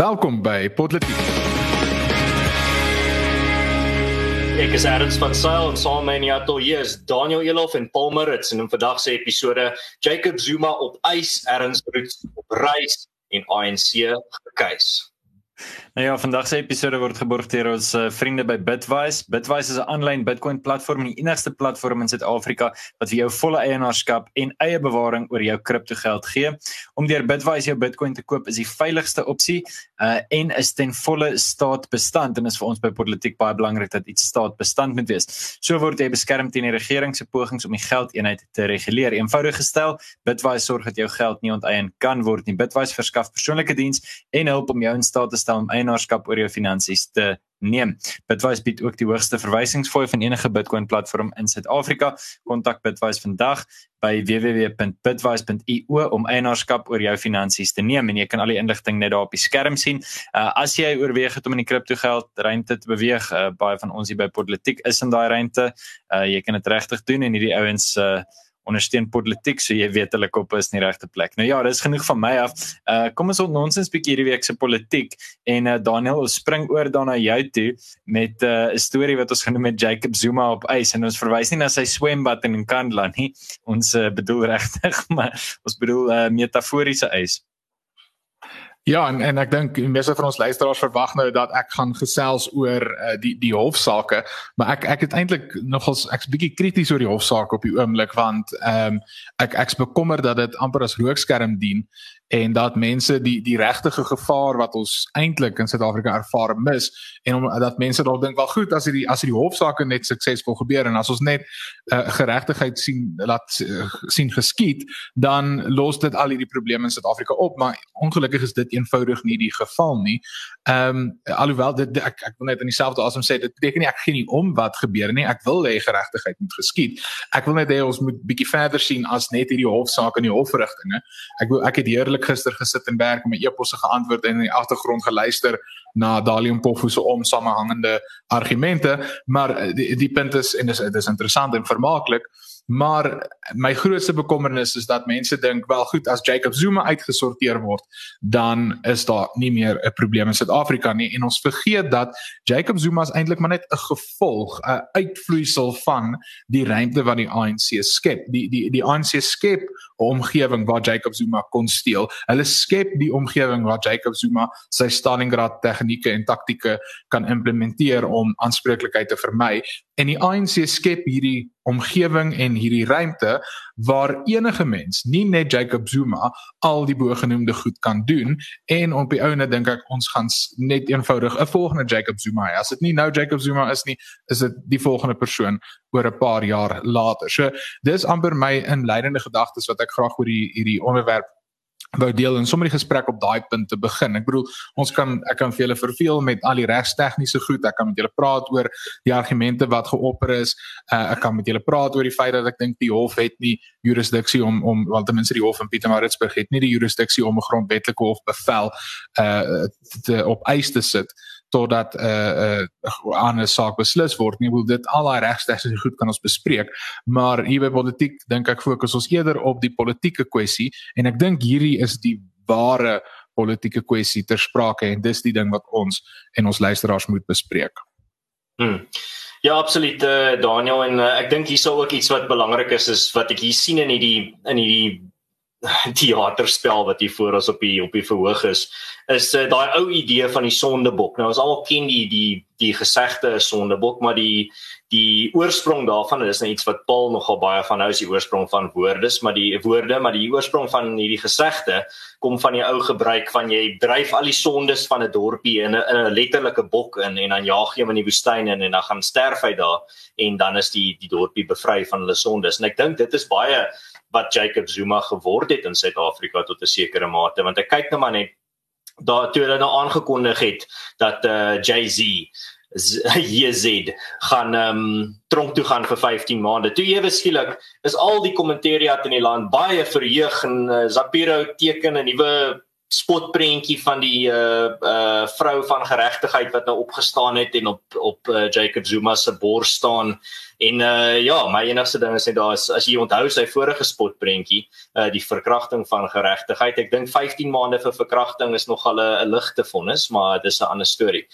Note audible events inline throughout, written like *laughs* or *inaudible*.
Welkom by Politiek. Ek is Ernst van Sail en saam met my atelier is Daniel Elof en Paul Maritz en in vandag se episode Jacob Zuma op ys, Ernst Roots op reis en ANC gekeis. Nou ja, vandag se episode word geborg deur ons uh, vriende by Bitwise. Bitwise is 'n aanlyn Bitcoin platform en die enigste platform in Suid-Afrika wat vir jou volle eienaarskap en eie bewaring oor jou kriptogeld gee. Om deur Bitwise jou Bitcoin te koop is die veiligigste opsie uh, en is ten volle staatbestand en is vir ons by politiek baie belangrik dat iets staatbestand moet wees. So word jy beskerm teen die regering se pogings om die geldeenheid te reguleer. Eenvoudig gestel, Bitwise sorg dat jou geld nie onteien kan word nie. Bitwise verskaf persoonlike diens en hulp om jou in staat te stel om eienaarskap oor jou finansies te neem. Bitwise bied ook die hoogste verwysingsfooi van enige Bitcoin platform in Suid-Afrika. Kontak Bitwise vandag by www.bitwise.io om eienaarskap oor jou finansies te neem en jy kan al die inligting net daar op die skerm sien. Uh, as jy oorweeg het om in die kriptogeld ruimte te beweeg, uh, baie van ons hier by Politiek is in daai ruimte. Uh, jy kan dit regtig doen en hierdie ouens uh, ondersteun politiek so jy weet hulle kop is nie regte plek. Nou ja, dis genoeg van my af. Uh kom ons ons nonsens bietjie hierdie week se politiek en uh Daniel ons spring oor dan na jou toe met uh 'n storie wat ons genoem het Jacob Zuma op ys en ons verwys nie na sy swembad in Nkandla nie. Ons uh, bedoel regtig, *laughs* maar ons bedoel uh metaforiese ys. Ja, en en ek dink die meeste van ons luisteraars verwag nou dat ek gaan gesels oor uh, die die hofsaake, maar ek ek het eintlik nogals ek's bietjie krities oor die hofsaak op die oomblik want ehm um, ek ek's bekommerd dat dit amper as rookskerm dien en dat mense die die regtige gevaar wat ons eintlik in Suid-Afrika ervaar mis en om dat mense dalk dink wel goed as hierdie as hierdie hofsaake net suksesvol gebeur en as ons net uh, geregtigheid sien laat uh, sien geskied dan los dit al hierdie probleme in Suid-Afrika op maar ongelukkig is dit eenvoudig nie die geval nie. Ehm um, alhoewel dit ek ek wil net in dieselfde asem sê dit beteken nie ek gee nie om wat gebeur nie. Ek wil hê geregtigheid moet geskied. Ek wil net hê ons moet bietjie verder sien as net hierdie hofsaake en die hofverrigtinge. Ek wil ek het heerlik ek gister gesit en werk met my e-posse geantwoord en in die agtergrond geluister na Dalium Pofu se omsamehangende argumente, maar eh, die, die punt is en dis dis interessant en vermaaklik, maar my grootste bekommernis is dat mense dink wel goed as Jacob Zuma uitgesorteer word, dan is daar nie meer 'n probleem in Suid-Afrika nie en ons vergeet dat Jacob Zuma is eintlik maar net 'n gevolg, 'n uitvloeisel van die ruimte wat die ANC skep. Die die die ANC skep 'n omgewing waar Jacob Zuma kon steel. Hulle skep die omgewing waar Jacob Zuma sy Stalingrad tegnieke en taktieke kan implementeer om aanspreeklikheid te vermy. En die ANC skep hierdie omgewing en hierdie ruimte waar enige mens, nie net Jacob Zuma, al die bogenoemde goed kan doen en op die ouene dink ek ons gaan net eenvoudig 'n volgende Jacob Zuma hê. As dit nie nou Jacob Zuma is nie, is dit die volgende persoon oor 'n paar jaar later. So dis amper my inleidende gedagtes wat ek graag oor hierdie onderwerp wou deel en sommer die gesprek op daai punt te begin. Ek bedoel, ons kan ek kan vir julle verveel met al die regstegniese goed. Ek kan met julle praat oor die argumente wat geopper is. Uh, ek kan met julle praat oor die feit dat ek dink die hof het nie jurisdiksie om om want ten minste die hof in Pietermaritzburg het nie die jurisdiksie om 'n grondwetlike hof bevel uh te op eis te sit totdat 'n uh, 'n uh, ander saak beslis word nie. Wil dit al daai regstelsels goed kan ons bespreek, maar hier by politiek dink ek fokus ons eerder op die politieke kwessie en ek dink hierdie is die ware politieke kwessie ter sprake en dis die ding wat ons en ons luisteraars moet bespreek. Hmm. Ja, absoluut uh, Daniel en uh, ek dink hier sou ook iets wat belangrik is is wat ek hier sien in hierdie in hierdie *laughs* teaterspel wat hier voor ons op die op die verhoog is is uh, daai ou idee van die sondebok. Nou ons almal ken die die die gesegde sondebok, maar die die oorsprong daarvan is net iets wat Paul nogal baie van hou is die oorsprong van woordes, maar die woorde, maar die oorsprong van hierdie gesegde kom van die ou gebruik van jy dryf al die sondes van 'n dorpie in 'n in 'n letterlike bok in en dan jaag jy hom in die woestyn in en dan gaan sterf hy daar en dan is die die dorpie bevry van hulle sondes. En ek dink dit is baie wat Jacob Zuma geword het in Suid-Afrika tot 'n sekere mate want ek kyk nou maar net daar toe hulle nou aangekondig het dat uh, Jay-Z JZ *laughs* gaan um, tronk toe gaan vir 15 maande. Toe ewe skielik is al die kommentariat in die land baie verheug en uh, Zapiro teken 'n nuwe spotprentjie van die uh uh vrou van geregtigheid wat nou opgestaan het en op op uh, Jacob Zuma se bors staan en uh ja my enigste ding is net daar is as jy onthou sy vorige spotprentjie uh die verkrachting van geregtigheid ek dink 15 maande vir verkrachting is nog al 'n ligte vonnis maar dis 'n ander storie.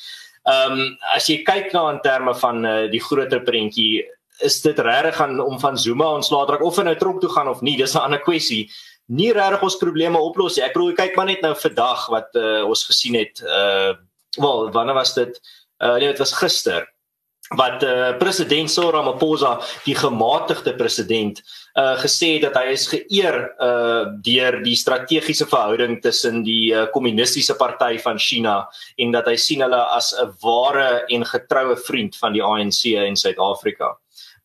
Ehm um, as jy kyk na in terme van uh, die groter prentjie is dit regtig gaan om van Zuma ontslae raak of hy nou tronk toe gaan of nie dis 'n ander kwessie nie regtig ons probleme oplos nie. Ek bedoel kyk maar net nou vandag wat uh, ons gesien het uh wel wanneer was dit? Uh nee, dit was gister wat uh president Cyril Ramaphosa die gematigde president uh gesê dat hy is geëer uh deur die strategiese verhouding tussen die kommunistiese uh, party van China en dat hy sien hulle as 'n ware en getroue vriend van die ANC in Suid-Afrika.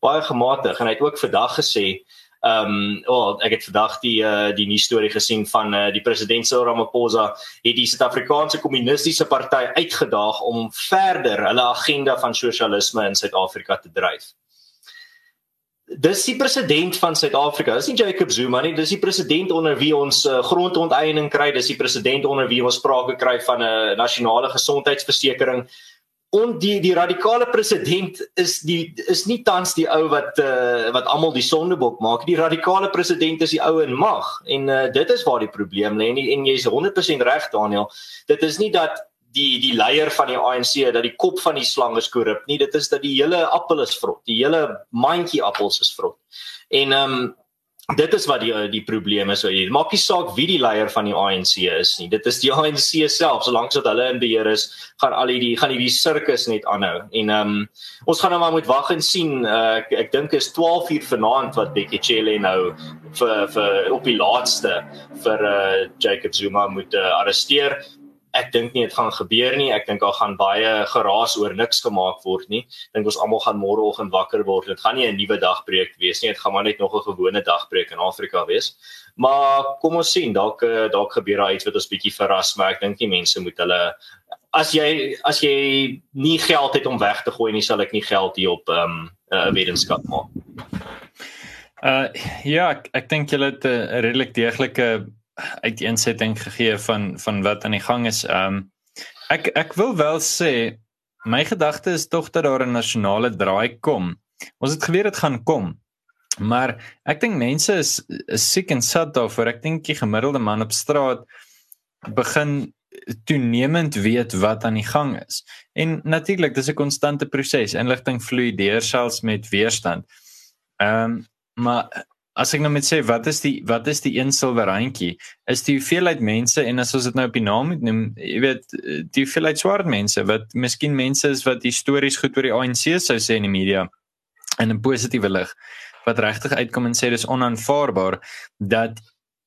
Baie gematig en hy het ook vandag gesê Ehm um, wel ek het vandag die uh, die nuus storie gesien van uh, die president Cyril Ramaphosa het die Suid-Afrikaanse Kommunistiese Party uitgedaag om verder hulle agenda van sosialisme in Suid-Afrika te dryf. Dis die president van Suid-Afrika, dis nie Jacob Zuma nie, dis die president onder wie ons uh, grondonteiening kry, dis die president onder wie ons sprake kry van 'n uh, nasionale gesondheidsversekering en die die radikale president is die is nie tans die ou wat uh, wat almal die sondebok maak die radikale president is die ou in mag. En uh, dit is waar die probleem lê. En, en jy's 100% reg Daniel. Dit is nie dat die die leier van die ANC dat die kop van die slang is korrup nie. Dit is dat die hele appel is vrot. Die hele mandjie appels is vrot. En ehm um, dit is wat die die probleem is hier. Maak nie saak wie die leier van die ANC is nie. Dit is die ANC self. Solank as hulle in beheer is, gaan al hierdie gaan hierdie sirkus net aanhou. En ehm um, ons gaan nou maar moet wag en sien. Uh, ek ek dink is 12 uur vanaand wat Bekkie Cele nou vir vir op die laaste vir uh, Jacob Zuma moet uh, arresteer ek dink nie dit gaan gebeur nie. Ek dink daar gaan baie geraas oor niks gemaak word nie. Dink ons almal gaan môreoggend wakker word. Dit gaan nie 'n nuwe dagbreek wees nie. Dit gaan maar net nog 'n gewone dagbreek in Afrika wees. Maar kom ons sien, dalk eh, dalk gebeur daar iets wat ons bietjie verras, maar ek dink nie mense moet hulle as jy as jy nie geld het om weg te gooi nie, sal ek nie geld hier op ehm um, 'n uh, wetenskap maak. Uh ja, ek, ek dink julle het 'n redelik deeglike uiteensetting gegee van van wat aan die gang is. Ehm um, ek ek wil wel sê my gedagte is tog dat daar 'n nasionale draai kom. Ons het geweet dit gaan kom. Maar ek dink mense is, is siek en sat daarvoor. Ek dink die gemiddelde man op straat begin toenemend weet wat aan die gang is. En natuurlik, dis 'n konstante proses. Inligting vloei deur selfs met weerstand. Ehm um, maar as ek nou met sê wat is die wat is die een silwer randjie is die hoeveelheid mense en as ons dit nou op die naam moet noem jy weet die hoeveelheid swart mense wat miskien mense is wat histories goed oor die ANC sou sê in die media in 'n positiewe lig wat regtig uitkom en sê dis onaanvaarbaar dat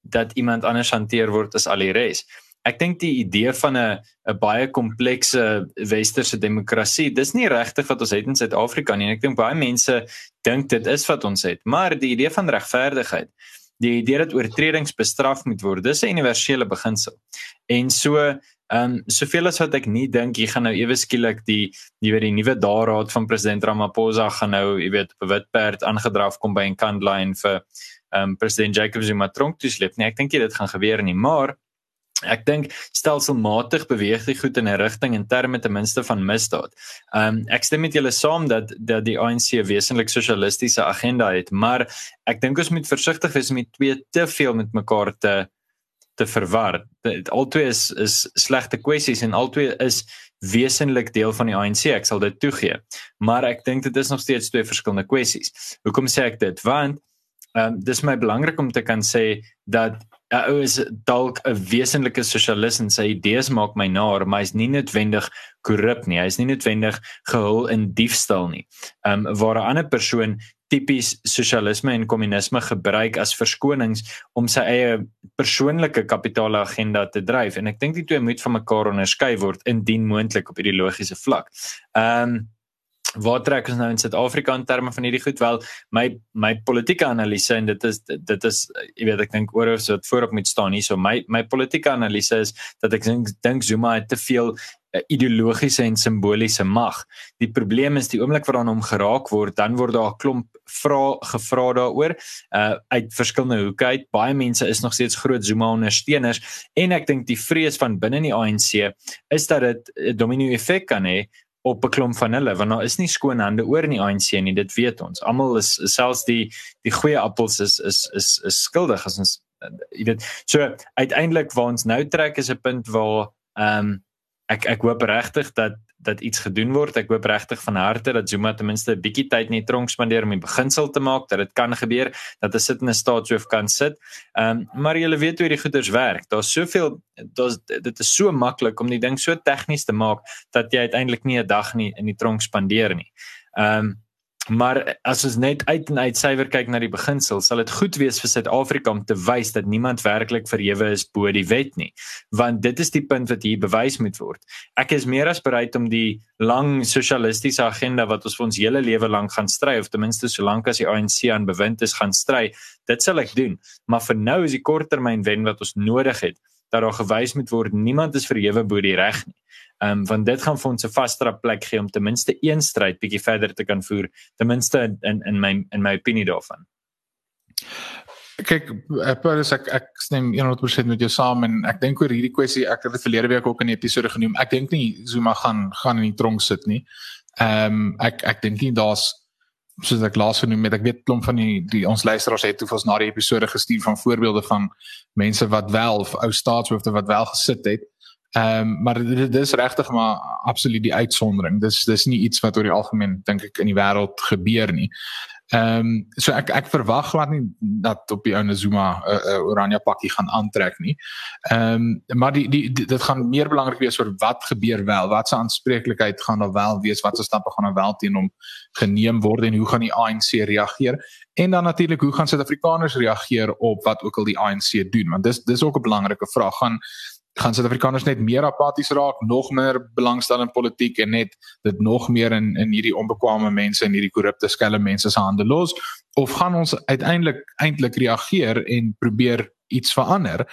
dat iemand anders hanteer word as al die res ek dink die idee van 'n 'n baie komplekse westerse demokrasie, dis nie regtig wat ons het in Suid-Afrika nie. Ek dink baie mense dink dit is wat ons het, maar die idee van regverdigheid, die idee dat oortredings bestraf moet word, dis 'n universele beginsel. En so Ehm um, soveel as wat ek nie dink jy gaan nou ewe skielik die jy weet die nuwe daaraad van president Ramaphosa gaan nou jy weet op 'n wit perd aangedraf kom by 'n kantlyn vir ehm um, president Jacob Zuma tronk toe sleep nie. Ek dink dit gaan gebeur nie, maar Ek dink stelselmatig beweeg die goed in 'n rigting in terme ten minste van misdaad. Ehm um, ek stem met julle saam dat dat die ANC 'n wesentlik sosialistiese agenda het, maar ek dink ons moet versigtig wees om twee te veel met mekaar te te verwar. Albei is is slegte kwessies en albei is wesentlik deel van die ANC, ek sal dit toegee. Maar ek dink dit is nog steeds twee verskillende kwessies. Hoekom sê ek dit? Want ehm um, dis my belangrik om te kan sê dat 'n ou is dalk 'n wesenlike sosialis en sy idees maak my naar, maar hy's nie noodwendig korrup nie. Hy's nie noodwendig gehul in diefstal nie. Ehm um, waar 'n ander persoon tipies sosialisme en kommunisme gebruik as verskonings om sy eie persoonlike kapitale agenda te dryf en ek dink die twee moet van mekaar onderskei word indien moontlik op ideologiese vlak. Ehm um, waar trek ons nou in Suid-Afrika in terme van hierdie goed wel my my politieke analise en dit is dit is jy weet ek dink oor of so wat voorop moet staan hier so my my politieke analise is dat ek dink dink Zuma het te veel uh, ideologiese en simboliese mag. Die probleem is die oomblik wat aan hom geraak word, dan word daar 'n klomp vra gevra daaroor uh uit verskillende hoeke uit. Baie mense is nog steeds groot Zuma ondersteuners en ek dink die vrees van binne die ANC is dat dit 'n domino effek kan hê op 'n klomp van hulle want daar is nie skoon hande oor in die ANC nie dit weet ons. Almal is selfs die die goeie appels is is is is skuldig as ons jy weet. So uiteindelik waar ons nou trek is 'n punt waar ehm um, ek ek hoop regtig dat dat iets gedoen word. Ek hoop regtig van harte dat Zuma ten minste 'n bietjie tyd in die tronk spandeer om die beginsel te maak dat dit kan gebeur dat 'n sittende staatshoof kan sit. Ehm um, maar jy weet hoe die goeders werk. Daar's soveel daar's dit is so maklik om die ding so tegnies te maak dat jy uiteindelik nie 'n dag nie in die tronk spandeer nie. Ehm um, Maar as ons net uit en uit suiwer kyk na die beginsel, sal dit goed wees vir Suid-Afrika om te wys dat niemand werklik verhewe is bo die wet nie, want dit is die punt wat hier bewys moet word. Ek is meer as bereid om die lang sosialistiese agenda wat ons vir ons hele lewe lank gaan stry of ten minste solank as die ANC aan bewind is gaan stry, dit sal ek doen. Maar vir nou is die korttermyn wen wat ons nodig het, dat daar gewys moet word niemand is verhewe bo die reg nie. Ehm um, want dit gaan vir ons 'n vaster plek gee om ten minste een stryd bietjie verder te kan voer, ten minste in in my in my opinie daarvan. Kyk, Paulus ek ek stem 100% met jou saam en ek dink oor hierdie kwessie, ek het dit verlede week ook in 'n episode genoem. Ek dink nie Zuma gaan gaan in die tronk sit nie. Ehm um, ek ek dink nie daar's soos ek laas genoem het, ek weet klomp van die die ons luisteraars het toe ons na die episode gestuur van voorbeelde van mense wat wel ou staatshoofde wat wel gesit het Ehm um, maar dit dis regtig maar absoluut die uitsondering. Dis dis nie iets wat oor die algemeen dink ek in die wêreld gebeur nie. Ehm um, so ek ek verwag glad nie dat op die ouene Zuma 'n uh, uh, oranje pakkie gaan aantrek nie. Ehm um, maar die, die die dit gaan meer belangrik wees oor wat gebeur wel, wat se aanspreeklikheid gaan daar wel wees, wat se stappe gaan daar wel teen hom geneem word en hoe gaan die ANC reageer? En dan natuurlik hoe gaan Suid-Afrikaners reageer op wat ook al die ANC doen? Want dis dis ook 'n belangrike vraag. Gaan gaan Suid-Afrikaners net meer apaties raak, nog meer belangstel in politiek en net dit nog meer in in hierdie onbekwame mense en hierdie korrupte skelm mense se hande los of gaan ons uiteindelik eintlik reageer en probeer iets verander?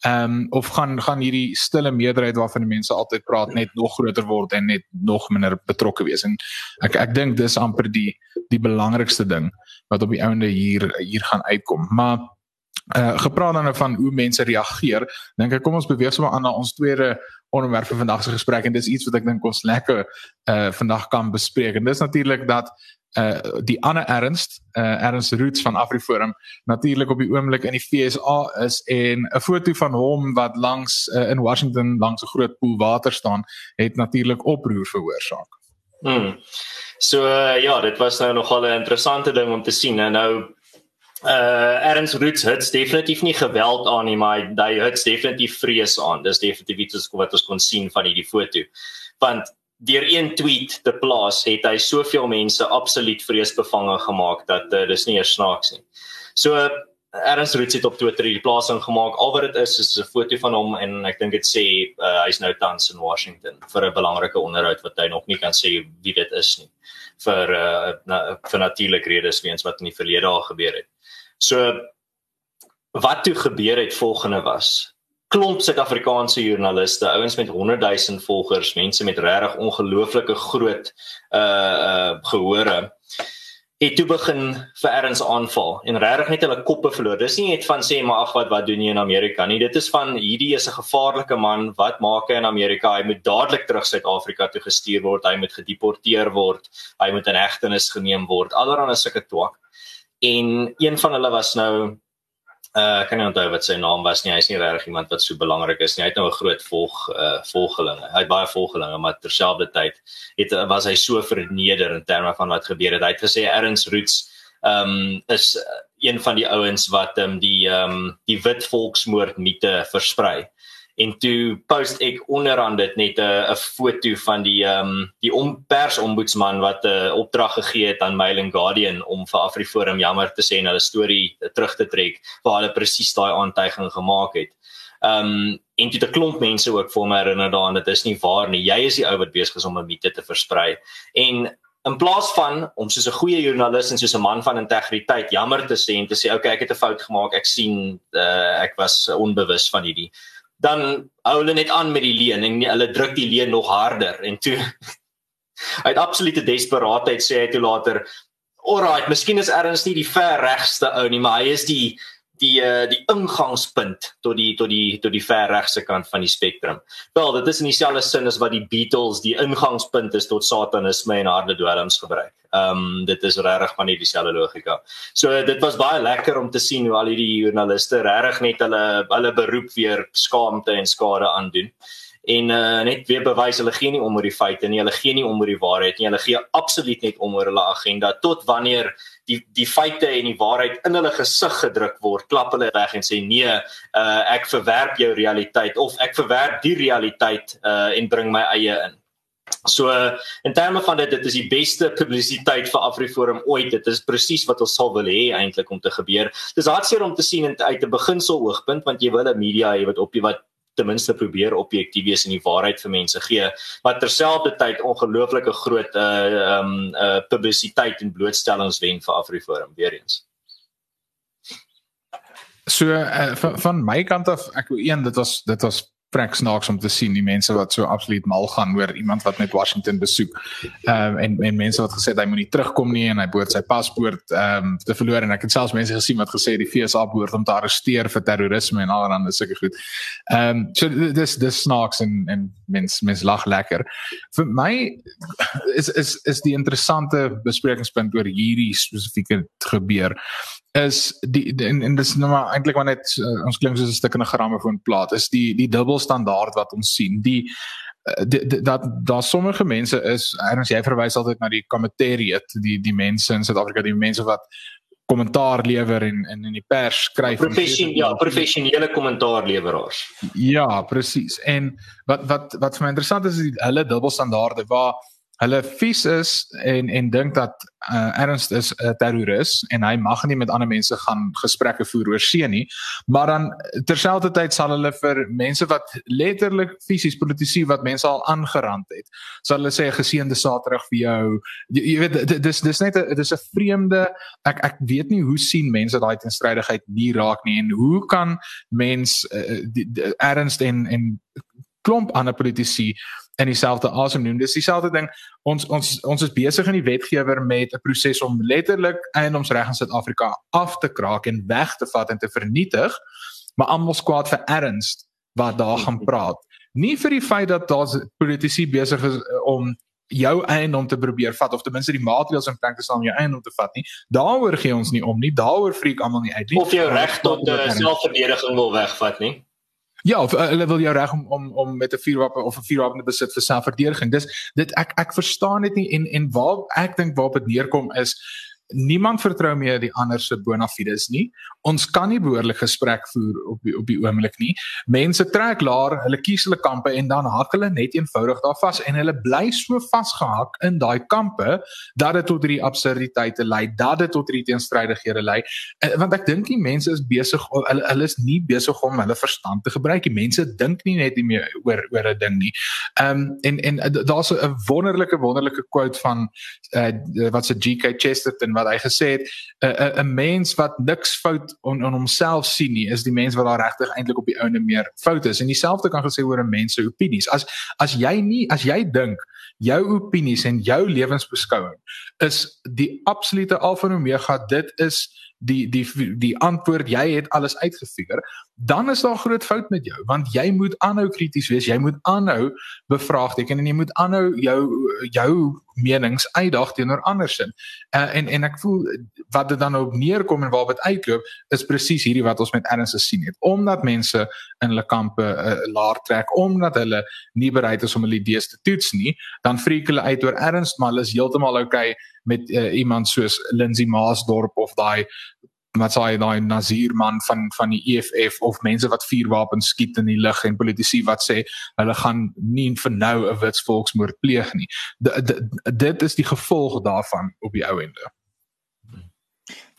Ehm um, of gaan gaan hierdie stille meerderheid waarvan die mense altyd praat net nog groter word en net nog minder betrokke wees en ek ek dink dis amper die die belangrikste ding wat op die ouende hier hier gaan uitkom. Maar uh gepraat dan nou van hoe mense reageer, dink ek kom ons beweeg sommer aan na ons tweede onderwerp vir vandag se gesprek en dis iets wat ek dink ons lekker uh vandag kan bespreek. En dis natuurlik dat uh die ander Ernst, uh Ernst Roots van Afriforum natuurlik op die oomblik in die FSA is en 'n foto van hom wat langs uh, in Washington langs 'n groot poel water staan, het natuurlik oproer veroorsaak. Hmm. So uh, ja, dit was nou nogal 'n interessante ding om te sien. Nou uh Ernst Roots het definitief nie geweld aan nie, maar hy het definitief vrees aan. Dis definitief iets wat ons kon sien van hierdie foto. Want deur een tweet te plaas het hy soveel mense absoluut vreesbevange gemaak dat uh, dis nie eers snaaks nie. So uh, Ernst Roots het op Twitter hierdie plasing gemaak. Al wat dit is is 'n foto van hom en ek dink dit sê uh, hy's nou tans in Washington vir 'n belangrike onderhoud wat hy nog nie kan sê wie dit is nie vir uh, na, vir natuurlike redes weens wat in die verlede al gebeur het. So wat toe gebeur het volgende was klomp Suid-Afrikaanse joernaliste, ouens met 100 000 volgers, mense met regtig ongelooflike groot uh uh gehore het toe begin vir erns aanval en regtig net hulle koppe verloor. Dis nie net van sê maar ag wat wat doen jy in Amerika nie. Dit is van hierdie is 'n gevaarlike man. Wat maak hy in Amerika? Hy moet dadelik terug Suid-Afrika toe gestuur word. Hy moet gedeporteer word. Hy moet in hegtenis geneem word. Allerhande sulke twak en een van hulle was nou uh kan nie onthou wat sy naam was nie. Hy's nie regtig iemand wat so belangrik is nie. Hy het nou 'n groot volg uh volgelinge. Hy het baie volgelinge, maar terselfdertyd het was hy so verneder in terme van wat gebeur het. Hy het gesê Erns Roots um is een van die ouens wat um die um die wit volksmoord mite versprei en toe post ek onderaan dit net 'n 'n foto van die ehm um, die persombudsman wat 'n uh, opdrag gegee het aan Mail and Guardian om vir AfriForum jammer te sê en hulle storie terug te trek waar hulle presies daai aantuiging gemaak het. Ehm um, en toe 'n klomp mense ook vir my herinner daaraan dit is nie waar nie. Jy is die ou wat besig is om 'n mite te versprei. En in plaas van om soos 'n goeie joernalis en soos 'n man van integriteit jammer te sê en te sê okay ek het 'n fout gemaak, ek sien uh, ek was onbewus van hierdie dan hou hulle net aan met die leen en hulle druk die leen nog harder. En toe *laughs* uit absolute desperaatheid sê hy toe later alright, miskien is Erns nie die ver regste ou nie, maar hy is die die uh, die ingangspunt tot die tot die tot die ver regse kant van die spektrum. Wel, dit is in dieselfde sin as wat die Beatles die ingangspunt is tot satanisme en harde dwelms gebruik. Ehm um, dit is regtig van dieselfde logika. So dit was baie lekker om te sien hoe al hierdie joernaliste regtig net hulle hulle beroep weer skaamte en skade aandoen en uh, net weer bewys hulle gee nie om oor die feite nie, hulle gee nie om oor die waarheid nie, hulle gee absoluut net om oor hulle agenda tot wanneer die die feite en die waarheid in hulle gesig gedruk word, klap hulle weg en sê nee, uh, ek verwerp jou realiteit of ek verwerp die realiteit uh, en bring my eie in. So in terme van dit dit is die beste publisiteit vir AfriForum ooit. Dit is presies wat ons sal wil hê eintlik om te gebeur. Dis hartseer om te sien uit 'n beginsel oogpunt want jy wil 'n media hê wat op jy wat ten minste probeer objektief wees en die waarheid vir mense gee wat terselfdertyd ongelooflike groot uh um uh publisiteit en blootstellings wen vir AfriForum weer eens. So uh, van, van my kant af ek een dit was dit was vrek snaaks om te sien die mense wat so absoluut mal gaan oor iemand wat net Washington besoek. Ehm um, en en mense wat gesê hy moenie terugkom nie en hy behoort sy paspoort ehm um, te verloor en ek het selfs mense gesien wat gesê die FSA behoort om te arresteer vir terrorisme en allerlei sulke goed. Ehm um, so dis dis snaaks en en mense mense lag lekker. Vir my is is is die interessante besprekingspunt oor hierdie spesifieke gebeur is die, die en, en dis nou maar eintlik maar net uh, ons klink soos 'n stuk in 'n grammofoon plaat is die die dubbelstandaard wat ons sien. Die uh, dat daar sommige mense is erns jy verwys altyd na die kommentariat die die mense in Suid-Afrika die mense wat kommentaar lewer en in in die pers skryf professionele ja professionele kommentaarleweraars ja presies en wat wat wat vir my interessant is is hulle dubbelstandaarde waar hulle vies is en en dink dat uh, Ernst is 'n terroris en hy mag nie met ander mense gaan gesprekke voer oor see nie. Maar dan terselfdertyd sal hulle vir mense wat letterlik fisies politici wat mense al aangerand het sal hulle sê 'n geseënde saterdag vir jou. Jy, jy weet dis dis net 'n dis 'n vreemde ek ek weet nie hoe sien mense daai teenstrydigheid nie raak nie en hoe kan mens uh, die, die, Ernst en en klomp ander politici in dieselfde asem noem. Dis dieselfde ding. Ons ons ons is besig in die wetgewer met 'n proses om letterlik eiendomsreg in Suid-Afrika af te kraak en weg te vat en te vernietig. Maar almal skwaad vir erns wat daar gaan praat. Nie vir die feit dat daar politici besig is eh, om jou eiendom te probeer vat of ten minste die maatreëls in plek te stel om jou eiendom te vat nie. Daaroor gee ons nie om nie. Daaroor freak almal nie uit nie. Of jou reg tot uh, selfverdediging wil wegvat nie. Ja, of, uh, hulle wil jou reg om om om met 'n vuurwapen of 'n vuurwapen te besit vir selfverdediging. Dis dit ek ek verstaan dit nie en en waar ek dink waarop dit neerkom is niemand vertrou meer die ander se bona fides nie. Ons kan nie behoorlik gesprek voer op die, op die oomblik nie. Mense trek laer, hulle kies hulle kampe en dan hak hulle net eenvoudig daar vas en hulle bly so vasgehak in daai kampe dat dit tot hierdie absurditeite lei, dat dit tot hierdie teenstrydighede lei. Eh, want ek dink die mense is besig hulle hulle is nie besig om hulle verstand te gebruik. Die mense dink nie net nie meer oor oor 'n ding nie. Ehm um, en en eh, daar's 'n wonderlike wonderlike quote van uh, wat se GK Chesterton wat hy gesê het 'n 'n mens wat niks fout on, on homself sien nie is die mens wat daar regtig eintlik op die ouene meer fout is. En dieselfde kan gesê oor 'n mens se opinies. As as jy nie as jy dink jou opinies en jou lewensbeskouing is die absolute alfa en omega dit is die die die antwoord jy het alles uitgefigure dan is daar groot fout met jou want jy moet aanhou krities wees jy moet aanhou bevraagteken en jy moet aanhou jou jou menings uitdaag teenoor ander sin. Uh, en en ek voel wat dit dan op neerkom en waarop dit uitloop is presies hierdie wat ons met Ernst gesien het. Omdat mense in hulle kampe uh, laer trek omdat hulle nie bereid is om hulle idees te toets nie dan freak hulle uit oor Ernst maar hulle is heeltemal okay met uh, iemand soos Lindsey Maasdorp of daai wat sê daai Nazir man van van die EFF of mense wat vuurwapens skiet in die lug en politici wat sê hulle gaan nie vir nou 'n wits volksmoord pleeg nie. D dit is die gevolg daarvan op die ou ende.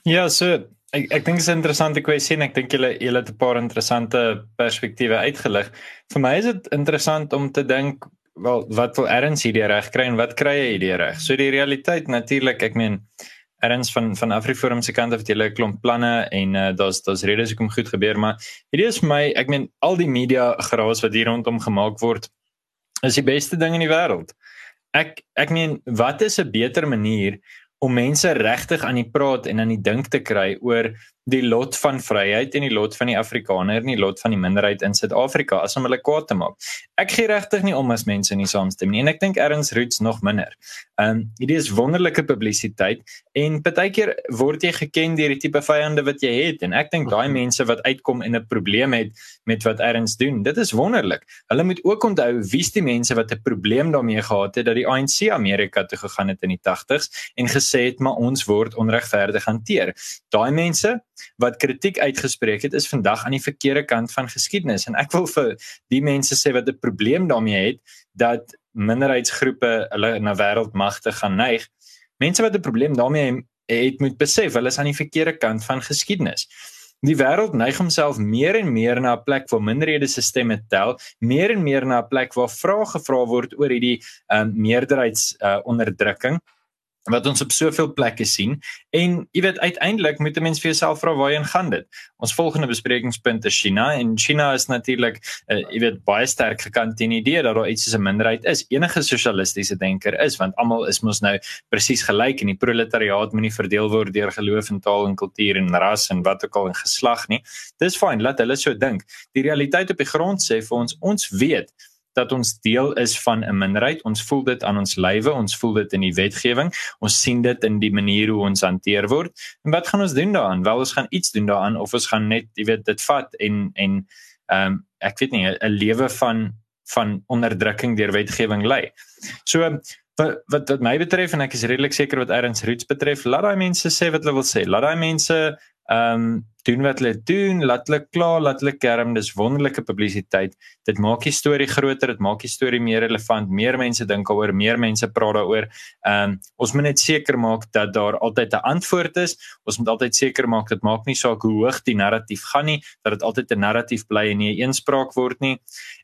Ja, so ek ek dink dit is 'n interessante kwessie en ek dink julle julle het 'n paar interessante perspektiewe uitgelig. Vir my is dit interessant om te dink wel wat wil erns hierdie reg kry en wat kry hy hierdie reg? So die realiteit natuurlik, ek meen erns van van Afriforum se kant af het hulle 'n klomp planne en uh, daar's daar's redes hoekom goed gebeur, maar hierdie is vir my, ek meen al die media geraas wat hier rondom gemaak word is die beste ding in die wêreld. Ek ek meen wat is 'n beter manier om mense regtig aan die praat en aan die dink te kry oor die lot van vryheid en die lot van die Afrikaner en die lot van die minderheid in Suid-Afrika as om hulle kwaad te maak. Ek gee regtig nie om as mense nie saamstem nie en ek dink erns roots nog minder. Ehm um, hierdie is wonderlike publisiteit en partykeer word jy geken deur die tipe vyande wat jy het en ek dink daai mhm. mense wat uitkom en 'n probleem het met wat erns doen, dit is wonderlik. Hulle moet ook onthou wie's die mense wat 'n probleem daarmee gehad het dat die ANC Amerika toe gegaan het in die 80s en gesê het maar ons word onregverdig hanteer. Daai mense wat kritiek uitgespreek het is vandag aan die verkeerde kant van geskiedenis en ek wil vir die mense sê wat 'n probleem daarmee het dat minderheidsgroepe hulle na wêreldmagte gaan neig. Mense wat 'n probleem daarmee het moet besef hulle is aan die verkeerde kant van geskiedenis. Die wêreld neig homself meer en meer na 'n plek waar minderhede se stemme tel, meer en meer na 'n plek waar vrae gevra word oor hierdie um, meerderheids uh, onderdrukking wat ons op soveel plekke sien en jy weet uiteindelik moet 'n mens vir jouself vra waarheen gaan dit. Ons volgende besprekingspunt is China en China is natuurlik uh, jy weet baie sterk gekant teen die idee dat daar iets soos 'n minderheid is. Enige sosialistiese denker is want almal is mos nou presies gelyk en die proletariaat moenie verdeel word deur geloof en taal en kultuur en ras en wat ook al en geslag nie. Dis fyn, laat hulle so dink. Die realiteit op die grond sê vir ons ons weet dat ons deel is van 'n minderheid. Ons voel dit aan ons lywe, ons voel dit in die wetgewing. Ons sien dit in die manier hoe ons hanteer word. En wat gaan ons doen daaraan? Wel ons gaan iets doen daaraan of ons gaan net, jy weet, dit vat en en ehm um, ek weet nie 'n lewe van van onderdrukking deur wetgewing lei. So wat wat wat my betref en ek is redelik seker wat Erns Roots betref, laat daai mense sê wat hulle wil sê. Laat daai mense ehm um, doen wat hulle doen, laat hulle klaar, laat hulle kerm, dis wonderlike publisiteit. Dit maak die storie groter, dit maak die storie meer relevant. Meer mense dink daaroor, meer mense praat daaroor. Ehm um, ons moet net seker maak dat daar altyd 'n antwoord is. Ons moet altyd seker maak dit maak nie saak hoe hoog die narratief gaan nie, dat dit altyd 'n narratief bly en nie 'n eenspraak word nie.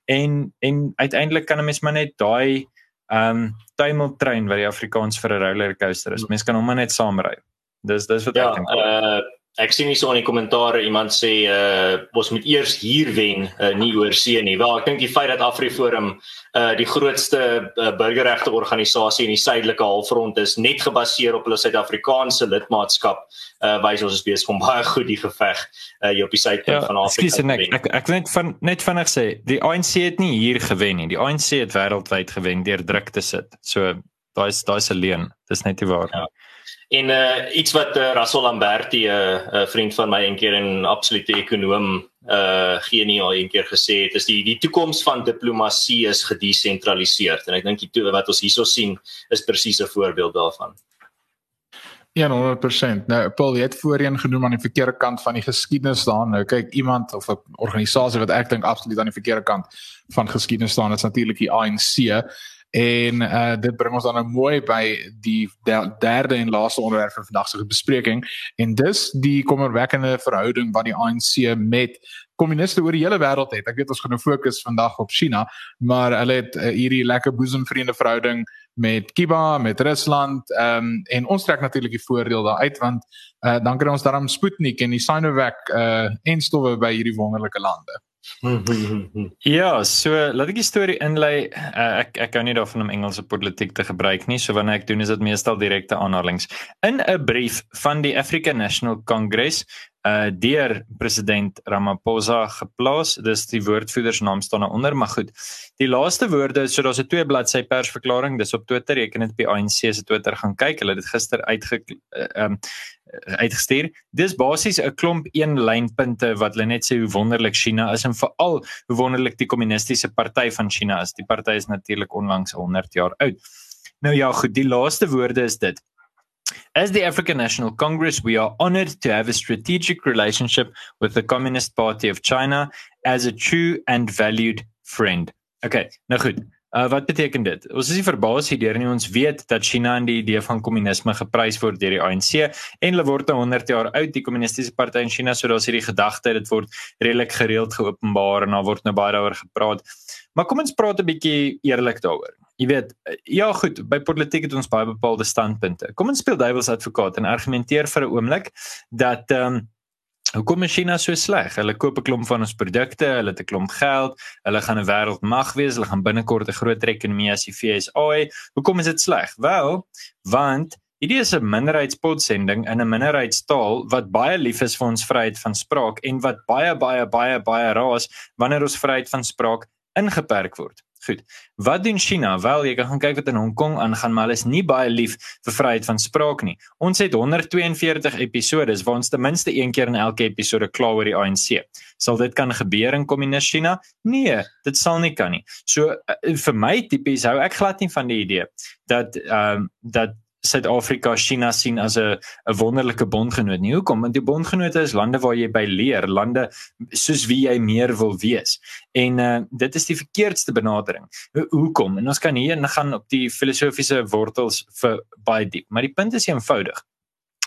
En en uiteindelik kan 'n mens maar net daai ehm um, tuimeltrein wat die Afrikaans vir 'n roller coaster is. Mens kan hom maar net saamry. Dis dis wat ja, ek dink. Uh ek sien hier so in die kommentaar iemand sê uh ons moet eers hier wen uh, nie oor see nie. Wel, ek dink die feit dat AfriForum uh die grootste uh, burgerregte organisasie in die suidelike halfrond is net gebaseer op hulle Suid-Afrikaanse lidmaatskap uh wys ons is besig om baie goed die geveg uh hier op die suidpunt ja, van Afrika. Ekskuus net ek ek net van net vinnig sê die ANC het nie hier gewen nie. Die ANC het wêreldwyd gewen deur druk te sit. So daai's daai's 'n leuen. Dis net nie waar nie. Ja. En uh iets wat uh, Russell Lamberti 'n uh, uh, vriend van my eendag en absolute ekonom uh geniaal eendag gesê het is die die toekoms van diplomatie is gedesentraliseer en ek dink die toe wat ons hierso sien is presies 'n voorbeeld daarvan. 100%. Nou Paul het voorheen genoem aan die verkeerde kant van die geskiedenis staan. Nou kyk iemand of 'n organisasie wat ek dink absoluut aan die verkeerde kant van geskiedenis staan is natuurlik die ANC. En uh dit bring ons dan nou mooi by die derde en laaste onderwerp van vandag se bespreking en dis die kommerwekkende verhouding wat die ANC met kommuniste oor die hele wêreld het. Ek weet ons gaan nou fokus vandag op China, maar hulle het uh, hierdie lekker boesemvriende verhouding met Kuba, met Rusland, ehm um, en ons trek natuurlik die voordeel daar uit want uh dan kry ons daarom Sputnik en die Sinovac uh en stowwe by hierdie wonderlike lande. Ja, so laat ek die storie inlei. Uh, ek ek hou nie daarvan om Engelse politiek te gebruik nie, so wanneer ek doen is dit meestal direkte aanhalinge. In 'n brief van die African National Congress uh deur president Ramaphosa geplaas. Dis die woordvoerder se naam staan daaronder, maar goed. Die laaste woorde, so daar's 'n twee bladsy persverklaring, dis op Twitter, jy kan dit by ANC se Twitter gaan kyk. Hulle het dit gister uitge uh, um uitgestuur. Dis basies 'n klomp een lynpunte wat hulle net sê hoe wonderlik China is en veral hoe wonderlik die kommunistiese party van China is. Die party is natuurlik onlangs 100 jaar oud. Nou ja, goed, die laaste woorde is dit. As the African National Congress, we are honored to have a strategic relationship with the Communist Party of China as a true and valued friend. Okay, nou goed. Uh, wat beteken dit? Ons is nie verbaas hierdeur nie. Ons weet dat China in die idee van kommunisme geprys word deur die ANC en hulle word 100 jaar oud die kommunistiese party in China, so daar's hierdie gedagte dit word redelik gereeld geopenbaar en daar word nou baie daaroor gepraat. Maar kom ons praat 'n bietjie eerlik daaroor. Jy weet, ja goed, by politiek het ons baie bepaalde standpunte. Kom ons speel duiwels advokaat en argumenteer vir 'n oomblik dat ehm um, Hoekom is China so sleg? Hulle koop 'n klomp van ons produkte, hulle het 'n klomp geld, hulle gaan 'n wêreldmag wees, hulle gaan binnekort 'n groot ekonomie as die FSA. Hoekom is dit sleg? Wel, want Hierdie is 'n minderheidspotsending in 'n minderheidstaal wat baie lief is vir ons vryheid van spraak en wat baie baie baie baie raas wanneer ons vryheid van spraak ingeperk word. Goed. Wat doen China? Wel, jy kan gaan kyk wat in Hong Kong aangaan, maar hulle is nie baie lief vir vryheid van spraak nie. Ons het 142 episode waar ons ten minste een keer in elke episode kla oor die ANC. Sal dit kan gebeur in kommunis China? Nee, dit sal nie kan nie. So uh, vir my tipies hou ek glad nie van die idee dat ehm um, dat Suid-Afrika China sien as 'n 'n wonderlike bondgenoot. Nie hoekom? Want die bondgenote is lande waar jy by leer, lande soos wie jy meer wil wees. En uh dit is die verkeerdste benadering. Ho hoekom? En ons kan hier gaan op die filosofiese wortels vir baie diep, maar die punt is eenvoudig.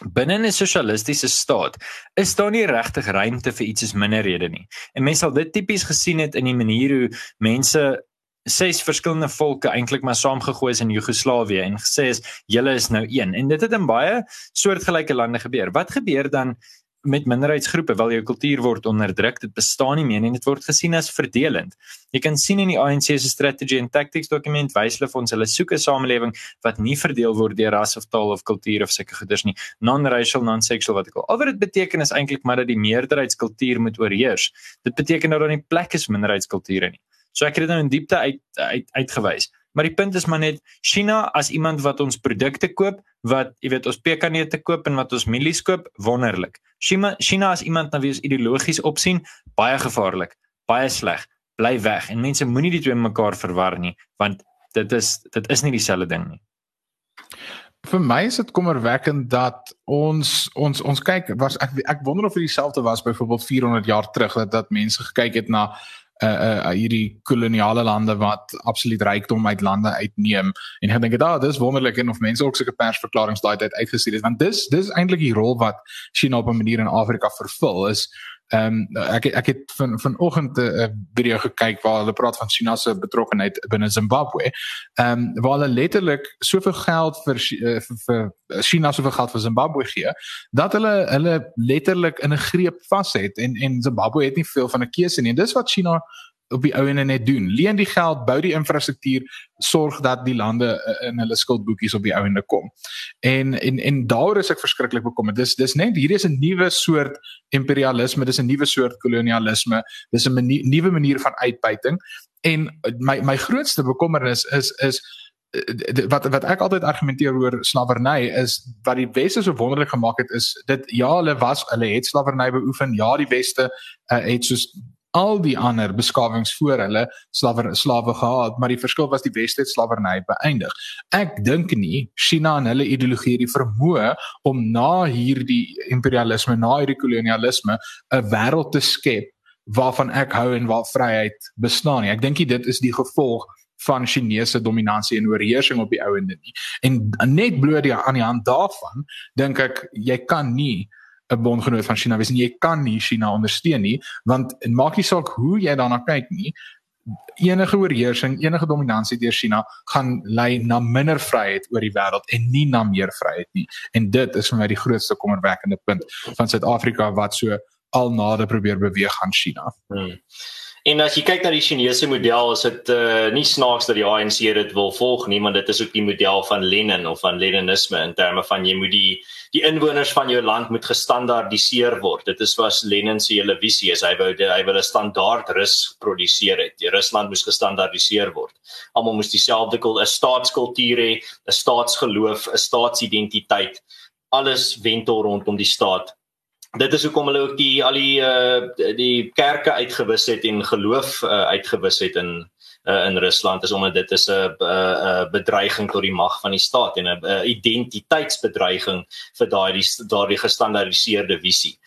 Binne 'n sosialistiese staat is daar nie regtig ruimte vir iets as minderhede nie. En mense sal dit tipies gesien het in die manier hoe mense ses verskillende volke eintlik maar saamgegooi is in Joegoslawië en gesê is julle is nou een en dit het in baie soortgelyke lande gebeur. Wat gebeur dan met minderheidsgroepe? Wel jou kultuur word onderdruk, dit bestaan nie meer en dit word gesien as verdelend. Jy kan sien in die ANC se strategy and tactics dokument wys hulle vir ons hulle soek 'n samelewing wat nie verdeel word deur ras of taal of kultuur of sulke goeders nie, non-racial, non-sexual wat ek al. Al wat dit beteken is eintlik maar dat die meerderheidskultuur moet oorheers. Dit beteken dat daar nie plek is vir minderheidskulture nie. So ek het dit nou in diepte uit uit uitgewys. Maar die punt is maar net China as iemand wat ons produkte koop, wat jy weet ons pekanneute koop en wat ons mielies koop, wonderlik. China China as iemand na wie ons ideologies opsien, baie gevaarlik, baie sleg. Bly weg en mense moenie die twee mekaar verwar nie, want dit is dit is nie dieselfde ding nie. Vir my is dit kommerwekkend dat ons ons ons kyk was ek ek wonder of dit dieselfde was byvoorbeeld 400 jaar terug dat dat mense gekyk het na uh uh hierdie koloniale lande wat absoluut rykdom uit lande uitneem. En ek dink dit ah dis wonderlik en of mense ook sulke persverklaringe daai tyd uitgestuur het want dis dis eintlik die rol wat China op 'n manier in Afrika vervul is Ehm um, ek ek het van vanoggend 'n uh, video gekyk waar hulle praat van China se betrokkeheid binne Zimbabwe. Ehm um, waar hulle letterlik soveel geld vir uh, vir, vir China soveel geld vir Zimbabwe gee dat hulle hulle letterlik in 'n greep vas het en en Zimbabwe het nie veel van 'n keuse nie. Dis wat China op die ou en net doen. Leen die geld, bou die infrastruktuur, sorg dat die lande uh, in hulle skuldboekies op die ou ende kom. En en en daar is ek verskriklik bekommerd. Dis dis net hierdie is 'n nuwe soort imperialisme, dis 'n nuwe soort kolonialisme, dis 'n nuwe manier van uitbuiting. En my my grootste bekommernis is is eh, wat wat ek altyd argumenteer oor slawerny is wat die weste so wonderlik gemaak het is dit ja hulle was hulle het slawerny beoefen ja die weste uh, het soos al die ander beskawings voor hulle slawe slawe gehad, maar die verskil was die weste het slawerny beëindig. Ek dink nie China en hulle ideologie het die vermoë om na hierdie imperialisme, na hierdie kolonialisme 'n wêreld te skep waarvan ek hou en waar vryheid bestaan nie. Ek dink dit is die gevolg van Chinese dominansie en oorheersing op die ou ende nie. En net bloot die aan die hand daarvan dink ek jy kan nie 'n bondgenoot van China wees en jy kan nie China ondersteun nie want en maak nie saak hoe jy daarna kyk nie enige oorheersing enige dominansie deur China gaan lei na minder vryheid oor die wêreld en nie na meer vryheid nie en dit is vir my die grootste kommerwekkende punt van Suid-Afrika wat so al nader probeer beweeg aan China. Hmm. En as jy kyk na die Chinese model, is dit uh, nie snaaks dat die ANC dit wil volg nie, want dit is ook die model van Lenin of van Leninisme in terme van jy moet die die inwoners van jou land moet gestandaardiseer word. Dit is wat Lenin se hele visie is. Hy wou hy wil 'n standaard rus produseer het. Die Rusland moes gestandaardiseer word. Almal moes dieselfde kul 'n staatskultuur hê, 'n staatsgeloof, 'n staatsidentiteit. Alles wentel rondom die staat dit is hoekom hulle ook die al die uh, die kerke uitgewis het en geloof uh, uitgewis het in uh, in Rusland is omdat dit is 'n 'n bedreiging tot die mag van die staat en 'n identiteitsbedreiging vir daai daardie gestandaardiseerde visie.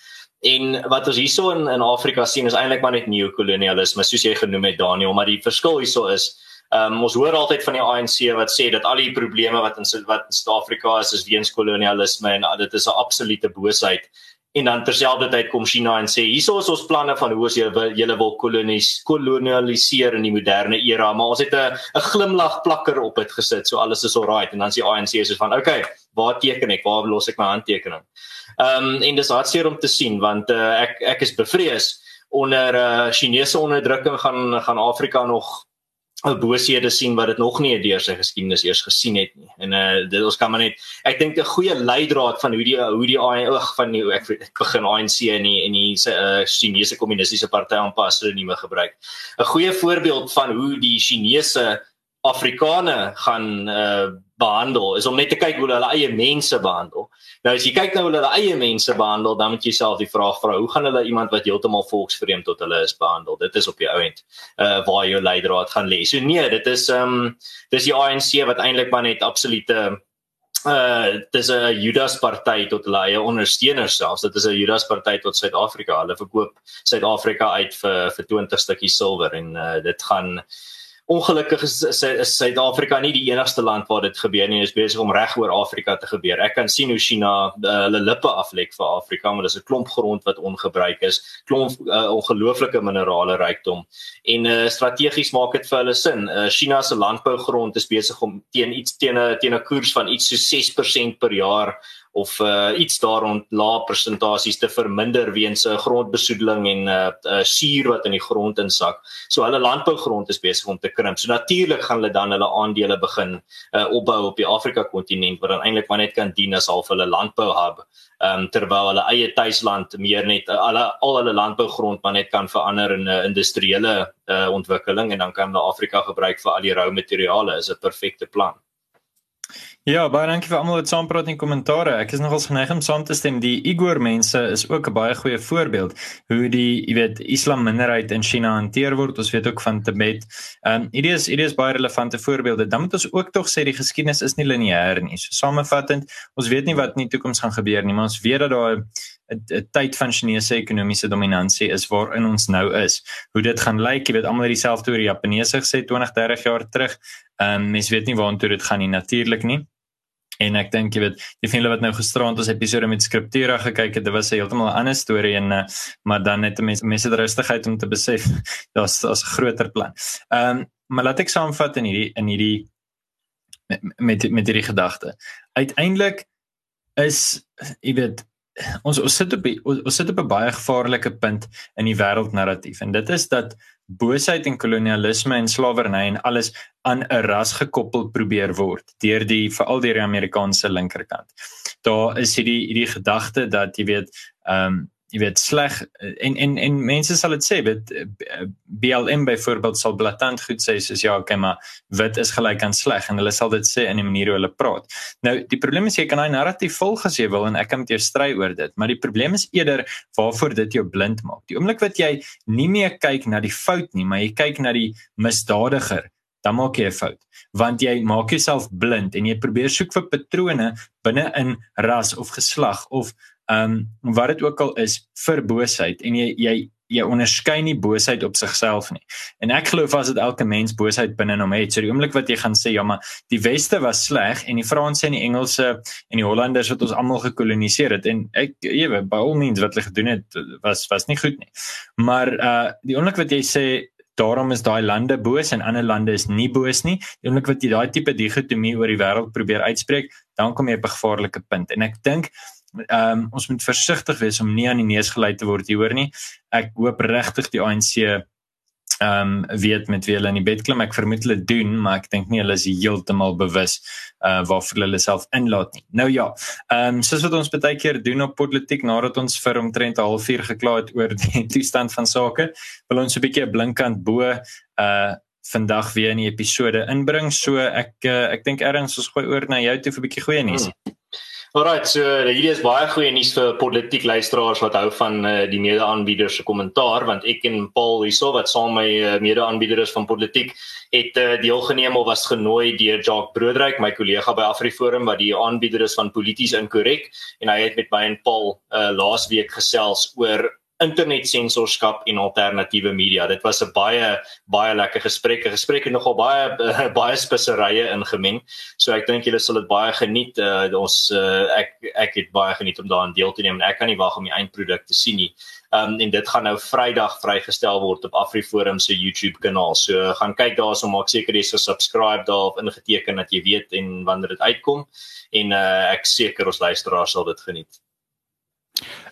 En wat ons hierso in in Afrika sien is eintlik maar net neokolonialisme soos jy genoem het Daniel, maar die verskil hierso is Um, ons hoor altyd van die ANC wat sê dat al die probleme wat in wat in Suid-Afrika is is weens kolonialisme en uh, dit is 'n absolute boosheid en dan terselfdertyd kom China en sê hierso is ons planne van hoe ons julle julle wil kolonies kolonialiseer in die moderne era. Maar ons het 'n 'n glimlag plakker op dit gesit so alles is alright. En dan sê ANC so van okay waar teken ek? Waar los ek my handtekening? Ehm um, en dis hartseer om te sien want uh, ek ek is bevrees onder uh, Chinese onderdrukking gaan gaan Afrika nog ou bosehede sien wat dit nog nie deur sy geskiedenis eers gesien het nie. En uh dit ons kan maar net ek dink 'n goeie leidraad van hoe die hoe die oog van die ek, ek begin ANC en die en die uh, Chinese kommunistiese party aanpas hulle nie meer gebruik. 'n Goeie voorbeeld van hoe die Chinese Afrikane gaan uh behandel is om net te kyk hoe hulle eie mense behandel. Nou as jy kyk nou hoe hulle eie mense behandel, dan moet jy self die vraag vra, hoe gaan hulle iemand wat heeltemal volksvreemd tot hulle is behandel? Dit is op die ouend uh waar jou leidraad gaan lê. So nee, dit is um dis die ANC wat eintlik maar net absolute uh dis 'n Judas party tot hulle eie ondersteuners selfs. Dit is 'n Judas party tot Suid-Afrika. Hulle verkoop Suid-Afrika uit vir vir 20 stukkies silwer en uh dit gaan Ongelukkig is Suid-Afrika nie die enigste land waar dit gebeur nie. Dit is besig om reg oor Afrika te gebeur. Ek kan sien hoe China uh, hulle lippe aflek vir Afrika, maar dis 'n klomp grond wat ongebruik is, klomp uh, ongelooflike minerale rykdom. En uh, strategies maak dit vir hulle sin. Uh, China se landbougrond is besig om teen iets teen 'n teen 'n koers van iets so 6% per jaar of uh, iets daarond lae persentasies te verminder weens 'n uh, grondbesoedeling en 'n uh, uh, suur wat in die grond insak. So hulle landbougrond is besig om te krimp. So natuurlik gaan hulle dan hulle aandele begin uh, opbou op die Afrika kontinent wat dan eintlik maar net kan dien as half hulle landbouhub. Ehm um, terwyl hulle eie tuisland meer net uh, alle al hulle landbougrond maar net kan verander in 'n uh, industriële uh, ontwikkeling en dan kan hulle Afrika gebruik vir al die rou materiale. Is 'n perfekte plan. Ja, baie dankie vir almal wat saampraat en kommentare. Ek is nogals geneig om saam te stem. Die Igor mense is ook 'n baie goeie voorbeeld hoe die, jy weet, Islam minderheid in China hanteer word. Ons weet ook van Tibet. Ehm um, hierdie is hierdie is baie relevante voorbeelde. Dan moet ons ook tog sê die geskiedenis is nie lineêr nie. So samevattend, ons weet nie wat in die toekoms gaan gebeur nie, maar ons weet dat daar 'n tyd van Chinese ekonomiese dominansie is waarin ons nou is. Hoe dit gaan lyk, jy weet almal het dieselfde oor die Japaneese gesê 20, 30 jaar terug. Ehm um, mens weet nie waartoe dit gaan nie natuurlik nie. En ek dink jy weet, die vriende wat nou gisterand ons episode met Scriptura gekyk het, dit was 'n heeltemal 'n ander storie en uh, maar dan net mense mense die rustigheid om te besef *laughs* daar's daar's 'n groter plan. Ehm um, maar laat ek saamvat in hierdie in hierdie met met, met hierdie gedagte. Uiteindelik is jy weet ons ons sit op ons, ons sit op 'n baie gevaarlike punt in die wêreldnarratief en dit is dat boosheid en kolonialisme en slawerny en alles aan 'n ras gekoppel probeer word deur die veral deur die Amerikaanse linkerkant. Daar is hierdie hierdie gedagte dat jy weet ehm um, jy weet sleg en en en mense sal dit sê weet BLM byvoorbeeld sal blaatant goed sê soos ja okay maar wit is gelyk aan sleg en hulle sal dit sê in die manier hoe hulle praat. Nou die probleem is jy kan daai narratief volg as jy wil en ek kan met jou stry oor dit, maar die probleem is eerder waarvoor dit jou blind maak. Die oomblik wat jy nie meer kyk na die fout nie, maar jy kyk na die misdadiger dan maak jy 'n fout want jy maak jouself blind en jy probeer soek vir patrone binne in ras of geslag of ehm um, wat dit ook al is vir boosheid en jy jy jy onderskei nie boosheid op sigself nie. En ek glo vas dit elke mens boosheid binne hom het. So die oomblik wat jy gaan sê ja, maar die weste was sleg en die Franse en die Engelse en die Hollanders wat ons almal gekoloniseer het en ek ewe by al means wat hulle gedoen het was was nie goed nie. Maar uh die oomblik wat jy sê Daarom is daai lande boos en ander lande is nie boos nie. Die oomblik wat jy daai tipe digotomie oor die wêreld probeer uitspreek, dan kom jy op 'n gevaarlike punt. En ek dink ehm um, ons moet versigtig wees om nie aan die neus gelei te word hieroor nie. Ek hoop regtig die ANC ehm um, weet met wie hulle in die bed klim. Ek vermoed hulle doen, maar ek dink nie hulle is heeltemal bewus uh waarvoor hulle self inlaat nie. Nou ja, ehm um, soos wat ons baie keer doen op politiek nadat ons vir omtrent 'n halfuur gekla het oor die *laughs* toestand van sake, wil ons 'n bietjie 'n blinkkant bo uh vandag weer in die episode inbring. So ek uh, ek dink erns ons gooi oor na jou toe vir 'n bietjie goeie nuus. Hmm. Alright, so hierdie is baie goeie nuus vir politiek luisteraars wat hou van uh, die mede-aanbieders se kommentaar want ek en Paul hierso wat saam my uh, mede-aanbieders van politiek het uh, deelgeneem of was genooi deur Jacques Broodryk, my kollega by AfriForum wat die aanbieder is van polities inkorrek en hy het met my en Paul uh, laasweek gesels oor internetsensorskap en alternatiewe media. Dit was 'n baie baie lekker gesprek. 'n Gesprek het nogal baie *laughs* baie speserye ingemeng. So ek dink julle sal dit baie geniet. Uh, ons uh, ek ek het baie geniet om daaraan deel te neem en ek kan nie wag om die eindproduk te sien nie. Um en dit gaan nou Vrydag vrygestel word op AfriForum se YouTube kanaal. So gaan kyk daarso maak seker jy subscribe daar of ingeteken dat jy weet en wanneer dit uitkom en uh, ek seker ons luisteraars sal dit geniet.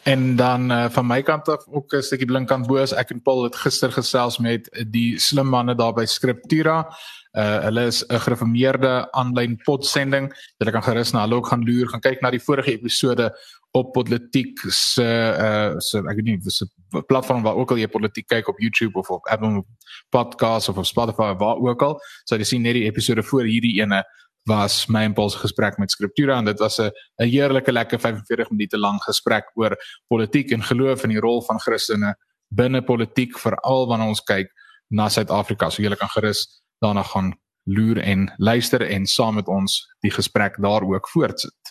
En dan uh, van my kant af ook 'n stukkie blinkkant bo as ek en Paul het gister gesels met die slim manne daar by Scriptura. Uh hulle is 'n gereformeerde aanlyn podsending. Jy kan gerus na hulle ook gaan loer, gaan kyk na die vorige episode op politiek se uh se ek weet nie dis 'n platform waar ook al jy politiek kyk op YouTube of op Apple Podcasts of op Spotify waar ook al. So jy sien net die episode voor hierdie ene was my impuls gesprek met Scriptura en dit was 'n 'n heerlike lekker 45 minute lank gesprek oor politiek en geloof en die rol van Christene binne politiek veral wanneer ons kyk na Suid-Afrika. So jy kan gerus daarna gaan loer en luister en saam met ons die gesprek daar ook voortsit.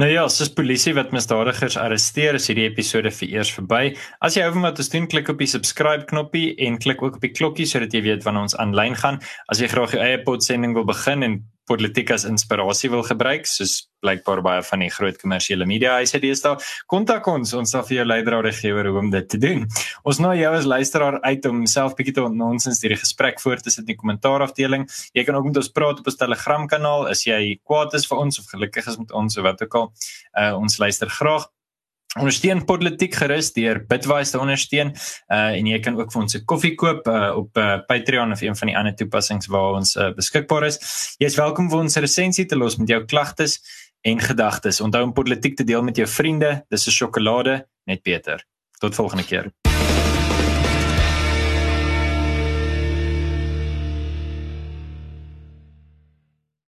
Nou ja, as polisie wat misdadigers arresteer, is hierdie episode vir eers verby. As jy hou van wat ons doen, klik op die subscribe knoppie en klik ook op die klokkie sodat jy weet wanneer ons aanlyn gaan. As jy graag jou eie podsending wil begin en politiek as inspirasie wil gebruik, soos blykbaar baie van die groot kommersiële media huise deesdae, kontak ons, ons sal vir jou leidrade gee oor hoe om dit te doen. Ons nooi jou as luisteraar uit om self bietjie te ontnonsens hierdie gesprek voor te sit in die kommentaarafdeling. Jy kan ook met ons praat op ons Telegram kanaal as jy kwaad is vir ons of gelukkig is met ons of wat ook al. Uh, ons luister graag ondersteun politiek gerus deur Bitwise te ondersteun. Uh en jy kan ook vir ons 'n koffie koop uh, op uh, Patreon of een van die ander toepassings waar ons uh, beskikbaar is. Jy is welkom vir ons resensie te los met jou klagtes en gedagtes. Onthou om politiek te deel met jou vriende. Dis 'n sjokolade net beter. Tot volgende keer.